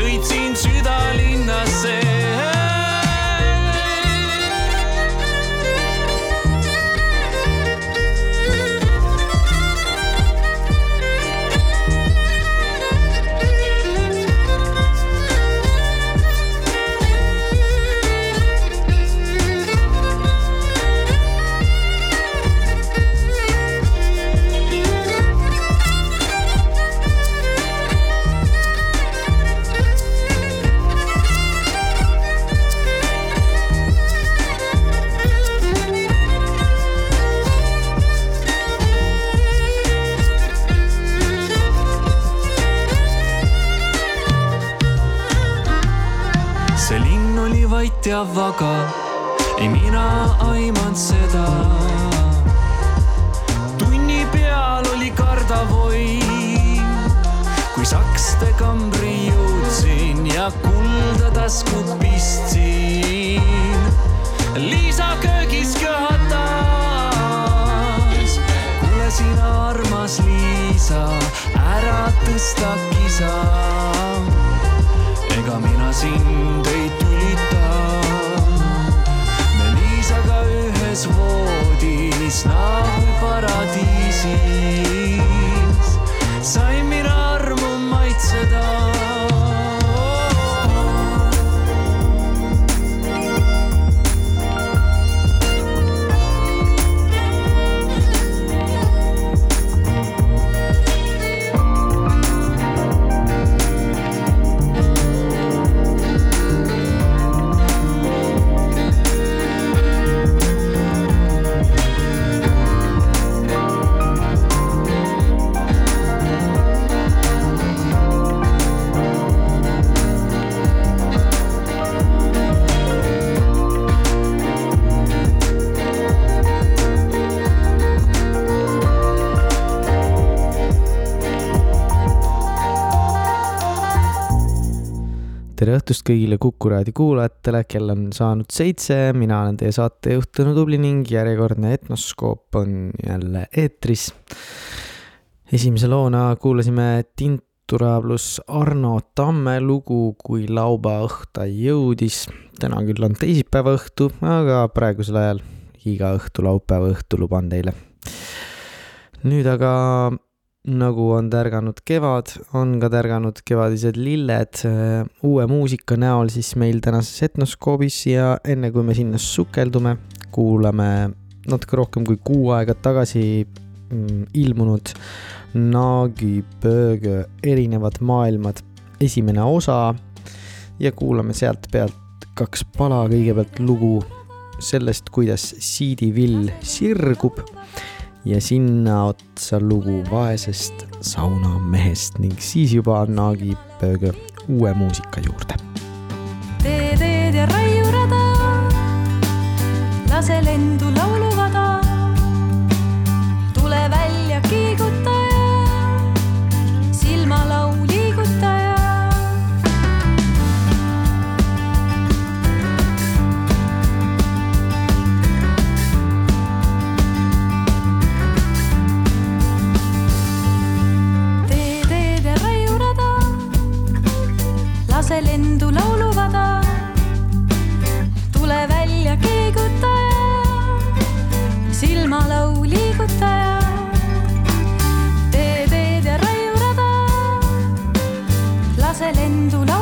sõitsin südalinnasse sind ei tülita. me Liisaga ühes voodis nagu paradiisis, sain mina armu maitseda. Tere õhtust kõigile Kuku raadio kuulajatele, kell on saanud seitse, mina olen teie saatejuht Tõnu Tubli ning järjekordne Etnoskoop on jälle eetris. esimese loona kuulasime Tintura pluss Arno Tamme lugu Kui lauba õhta jõudis. täna küll on teisipäeva õhtu, aga praegusel ajal iga õhtu laupäeva õhtu luban teile. nüüd aga nagu on tärganud kevad, on ka tärganud kevadised lilled. Äh, uue muusika näol siis meil tänases Etnoskoobis ja enne kui me sinna sukeldume, kuulame natuke rohkem kui kuu aega tagasi mm, ilmunud Naagi Pöögö erinevad maailmad esimene osa. Ja kuulame sealt pealt kaks pala, kõigepealt lugu sellest, kuidas siidivill sirgub ja sinna otsa lugu vaesest saunamehest ning siis juba Naagi Pöögö uue muusika juurde. tee teed ja raiurada, lase lendu lauluvada. ise lendu lauluvada. tule välja, keegutaja, silmalau liigutaja. tee teed ja raiu rada, lase lendu lauluvada.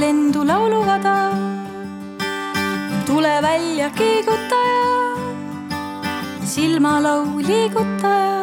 Lendu lauluvada. tule välja, kiigutaja, silmalau liigutaja.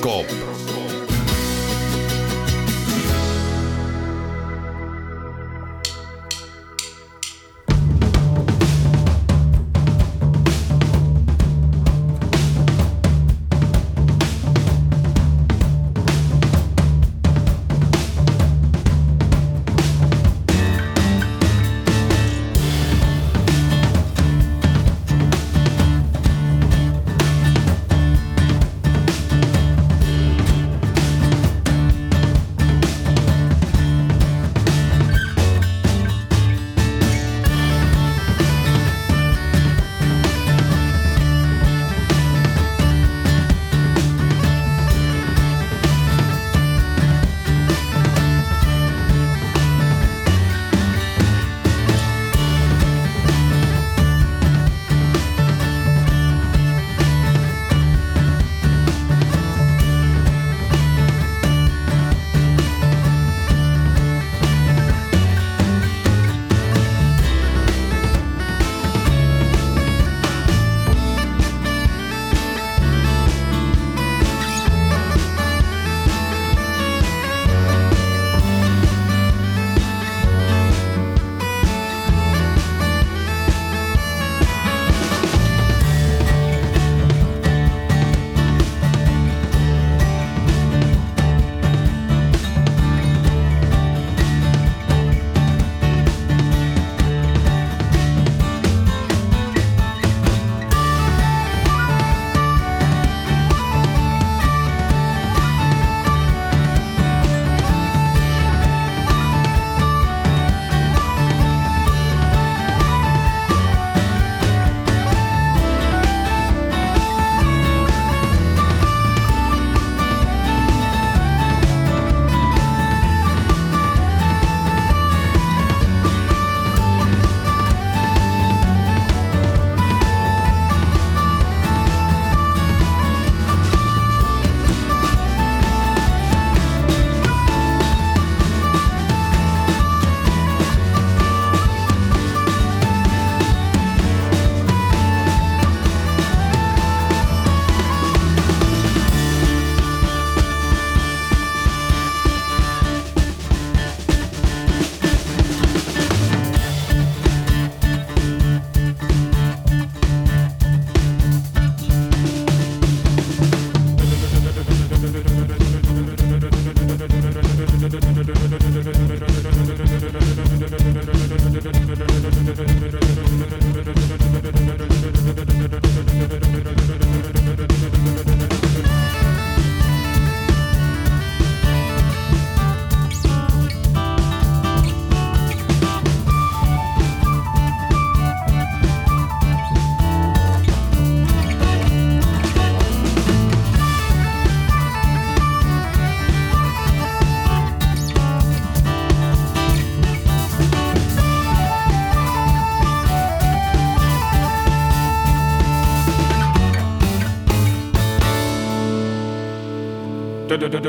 Etnoskoop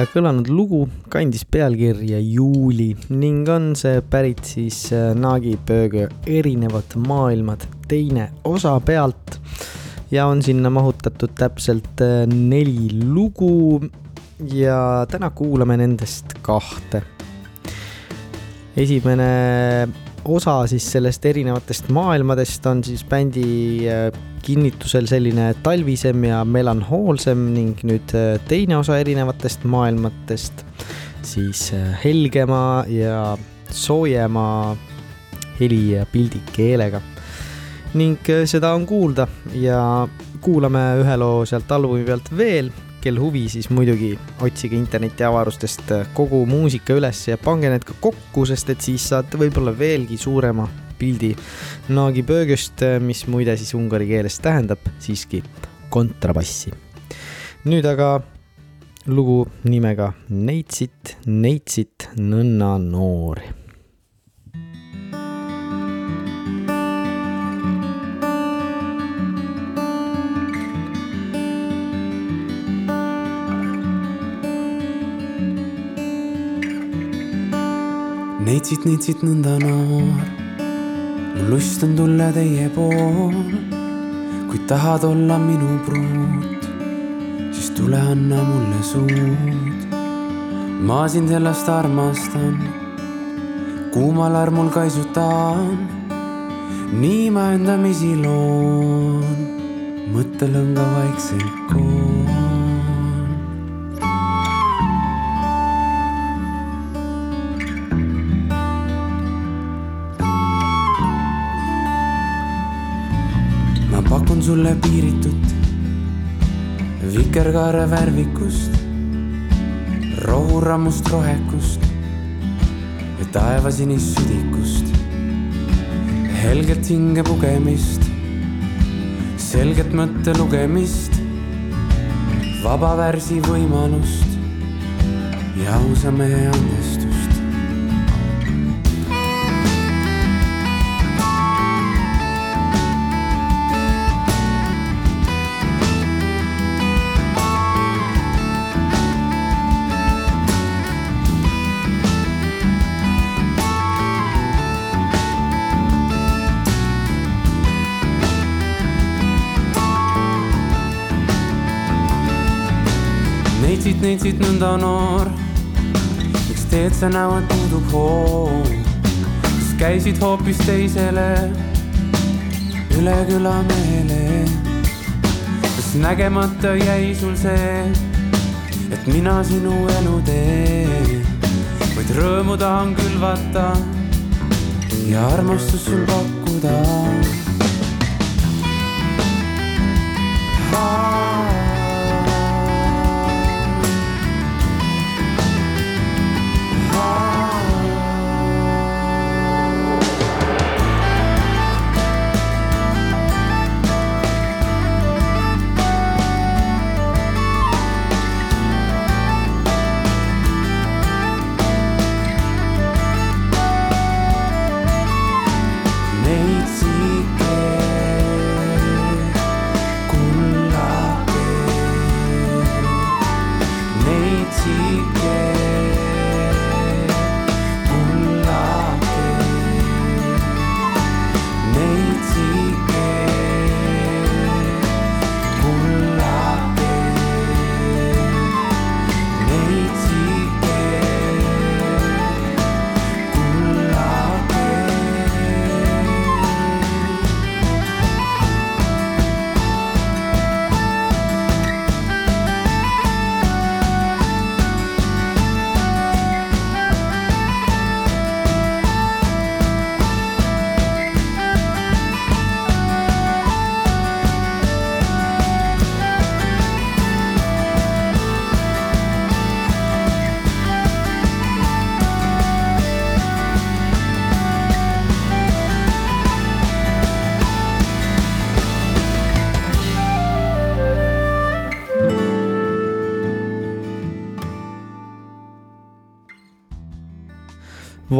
ja kõlanud lugu kandis pealkirja Juuli ning on see pärit siis äh, Naagi Pööga erinevad maailmad teine osa pealt ja on sinna mahutatud täpselt äh, neli lugu ja täna kuulame nendest kahte. esimene osa siis sellest erinevatest maailmadest on siis bändi äh, kinnitusel selline talvisem ja melanhoolsem ning nüüd äh, teine osa erinevatest maailmatest siis äh, helgema ja soojema heli ja pildikeelega. ning äh, seda on kuulda ja kuulame ühe loo sealt albumi pealt veel kel huvi, siis muidugi otsige internetiavarustest kogu muusika üles ja pange need ka kokku, sest et siis saate võib-olla veelgi suurema pildi Naagi Böögöst, mis muide siis ungari keeles tähendab siiski kontrabassi. nüüd aga lugu nimega Neitsit, neitsit, nõnna noori neitsid, neitsid nõnda noor. Mul lust on tulla teie pool. kui tahad olla minu pruut, siis tule anna mulle suud. ma sind ennast armastan, kuumal armul kaisutan. nii ma endamisi loon, mõttelõnga vaikselt koon. Sulle piiritut vikerkaare värvikust, rohurammust rohekust ja taevasinist südikust, helget hinge pugemist, selget mõtte lugemist, vaba värsi võimalust ja ausa mehe andestust. Neitsid, neitsid nõnda noor. miks teed sa näo, et puudub hoov? kas käisid hoopis teisele üle küla mehele? kas nägemata jäi sul see, et mina sinu elu teen, vaid rõõmu tahan külvata ja armastust sul pakkuda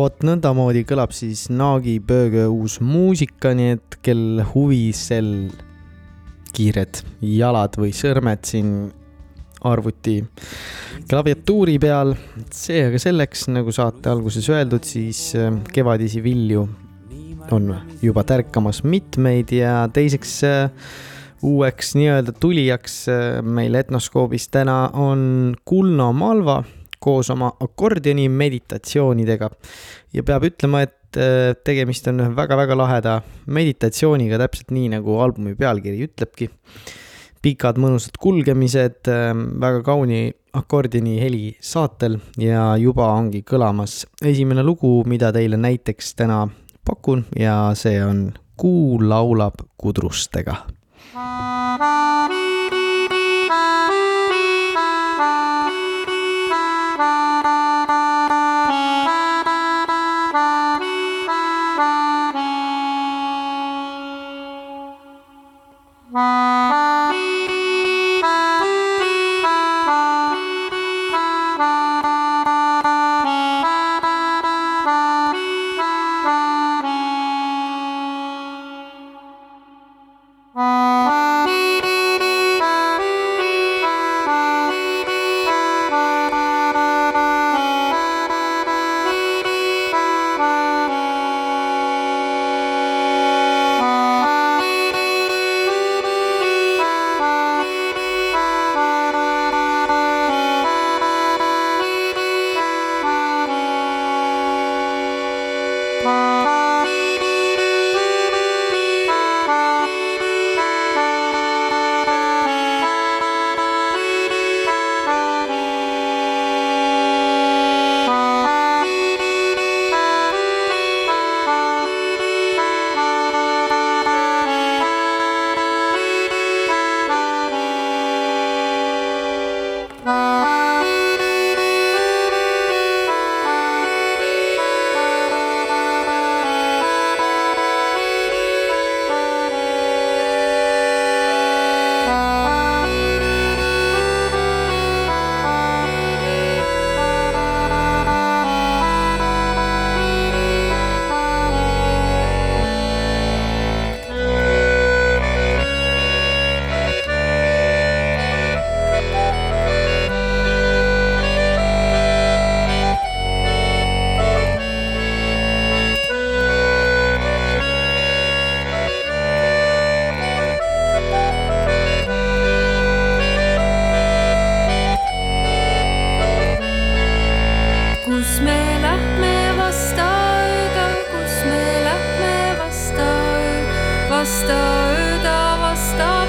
vot nõndamoodi kõlab siis Naagi Bööge uus muusika, nii et kel huvi sel kiired jalad või sõrmed siin arvuti klaviatuuri peal. see aga selleks, nagu saate alguses öeldud, siis äh, kevadisi vilju on juba tärkamas mitmeid ja teiseks äh, uueks nii-öelda tulijaks äh, meil Etnoskoobis täna on Kulno Malva koos oma akordioni meditatsioonidega. ja peab ütlema, et äh, tegemist on väga-väga laheda meditatsiooniga, täpselt nii nagu albumi pealkiri ütlebki. pikad mõnusad kulgemised, väga kauni akordini heli saatel ja juba ongi kõlamas esimene lugu, mida teile näiteks täna pakun ja see on Kuu laulab kudrustega. Música vasta ööda, vasta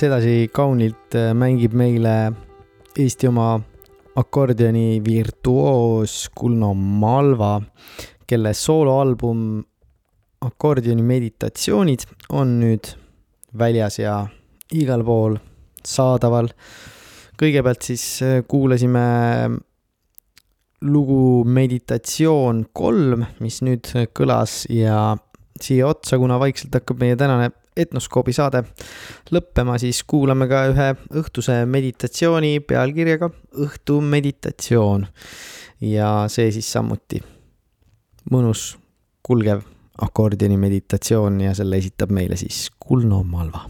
sedasi kaunilt äh, mängib meile Eesti oma akordioni virtuoos Kulno Malva, kelle sooloalbum Akordioni meditatsioonid on nüüd väljas ja igal pool saadaval. kõigepealt siis äh, kuulasime lugu Meditatsioon kolm, mis nüüd kõlas ja siia otsa, kuna vaikselt hakkab meie tänane etnoskoobi saade lõppema, siis kuulame ka ühe õhtuse meditatsiooni pealkirjaga Õhtu meditatsioon. ja see siis samuti mõnus kulgev akordioni meditatsioon ja selle esitab meile siis Kulno Malva.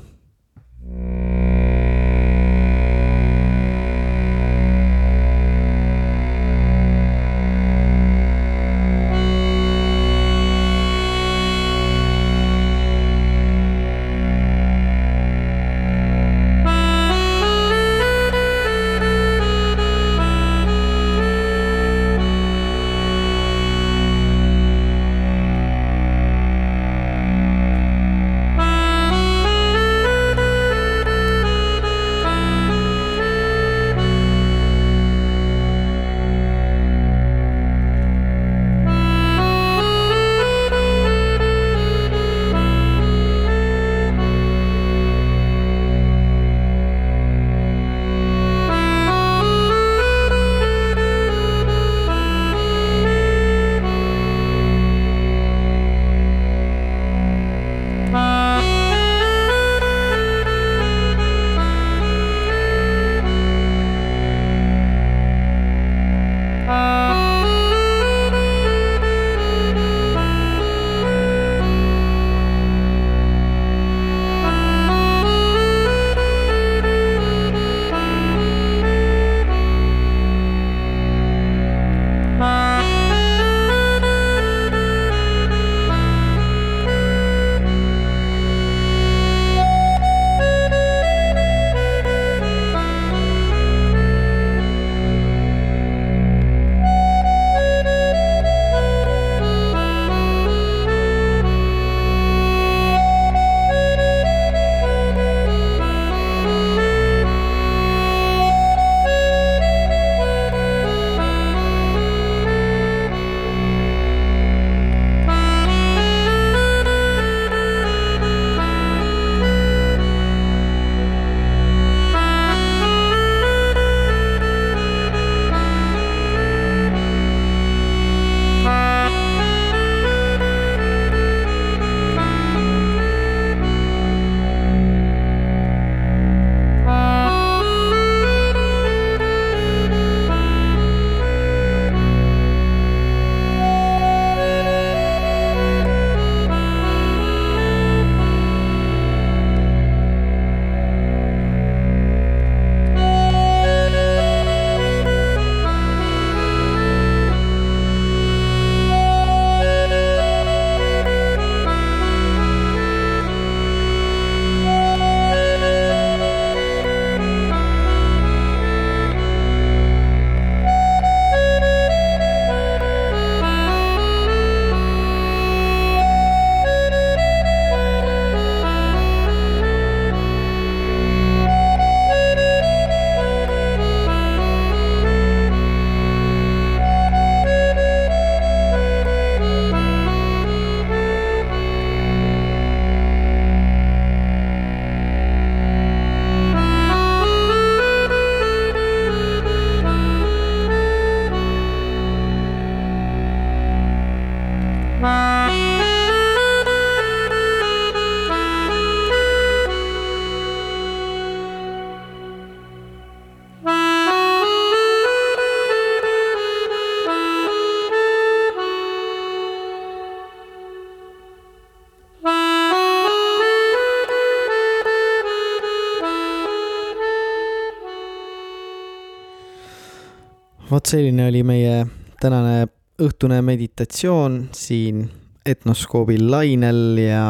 Vot selline oli meie tänane õhtune meditatsioon siin Etnoskoobi lainel ja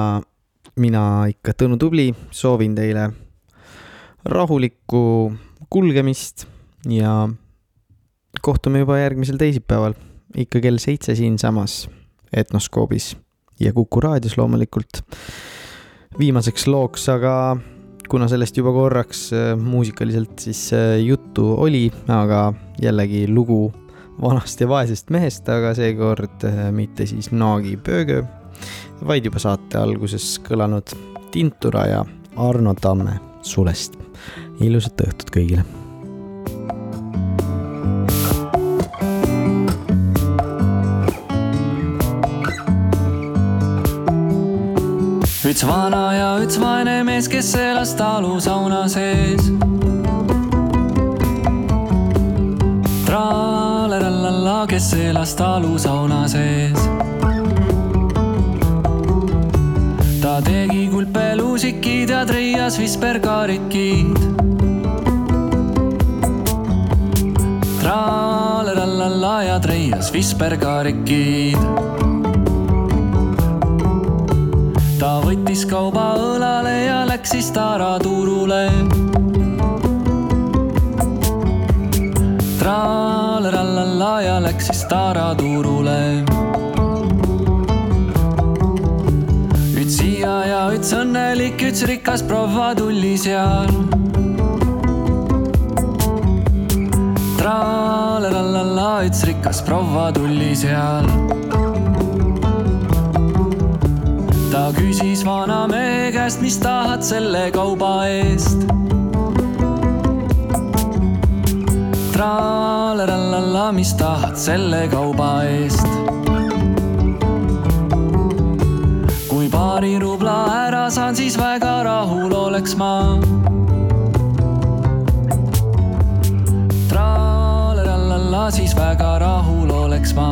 mina ikka Tõnu Tubli soovin teile rahulikku kulgemist ja kohtume juba järgmisel teisipäeval ikka kell seitse siinsamas Etnoskoobis ja Kuku raadios loomulikult. viimaseks looks aga kuna sellest juba korraks äh, muusikaliselt siis äh, juttu oli, aga jällegi lugu vanast ja vaesest mehest, aga seekord äh, mitte siis Naagi Pöögö, vaid juba saate alguses kõlanud Tintura ja Arno Tamme Sulest. ilusat õhtut kõigile üks vana ja üks vaene mees, kes elas talusauna sees. Tralerallalla, kes elas talusauna sees. ta tegi kulpeluusikid ja treias visperkaarikid. tralerallalla ja treias visperkaarikid ta võttis kauba õlale ja läks siis Tara ja läks siis Tara turule. üks siia ja üks õnnelik, üks rikas proua tuli seal. traalala, üks rikas proua tuli seal ta küsis vanamehe käest, mis tahad selle kauba eest. Traalerallalla, mis tahad selle kauba eest? kui paari rubla ära saan, siis väga rahul oleks ma. traalerallalla, siis väga rahul oleks ma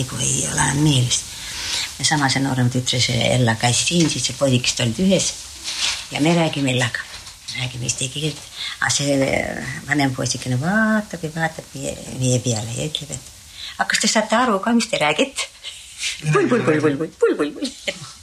nagu ei ole enam meeles. ja sama see noorem tütre, see Ella käis siin, siis see poisikesed olid ühes ja me räägime Ellaga, räägime eesti keelt. aga see vanem poisikene vaatab ja vaatab meie peale ja ütleb, et aga kas te saate aru ka, mis te räägite? pull, pull, pull, pull, pull, pull, pull, pull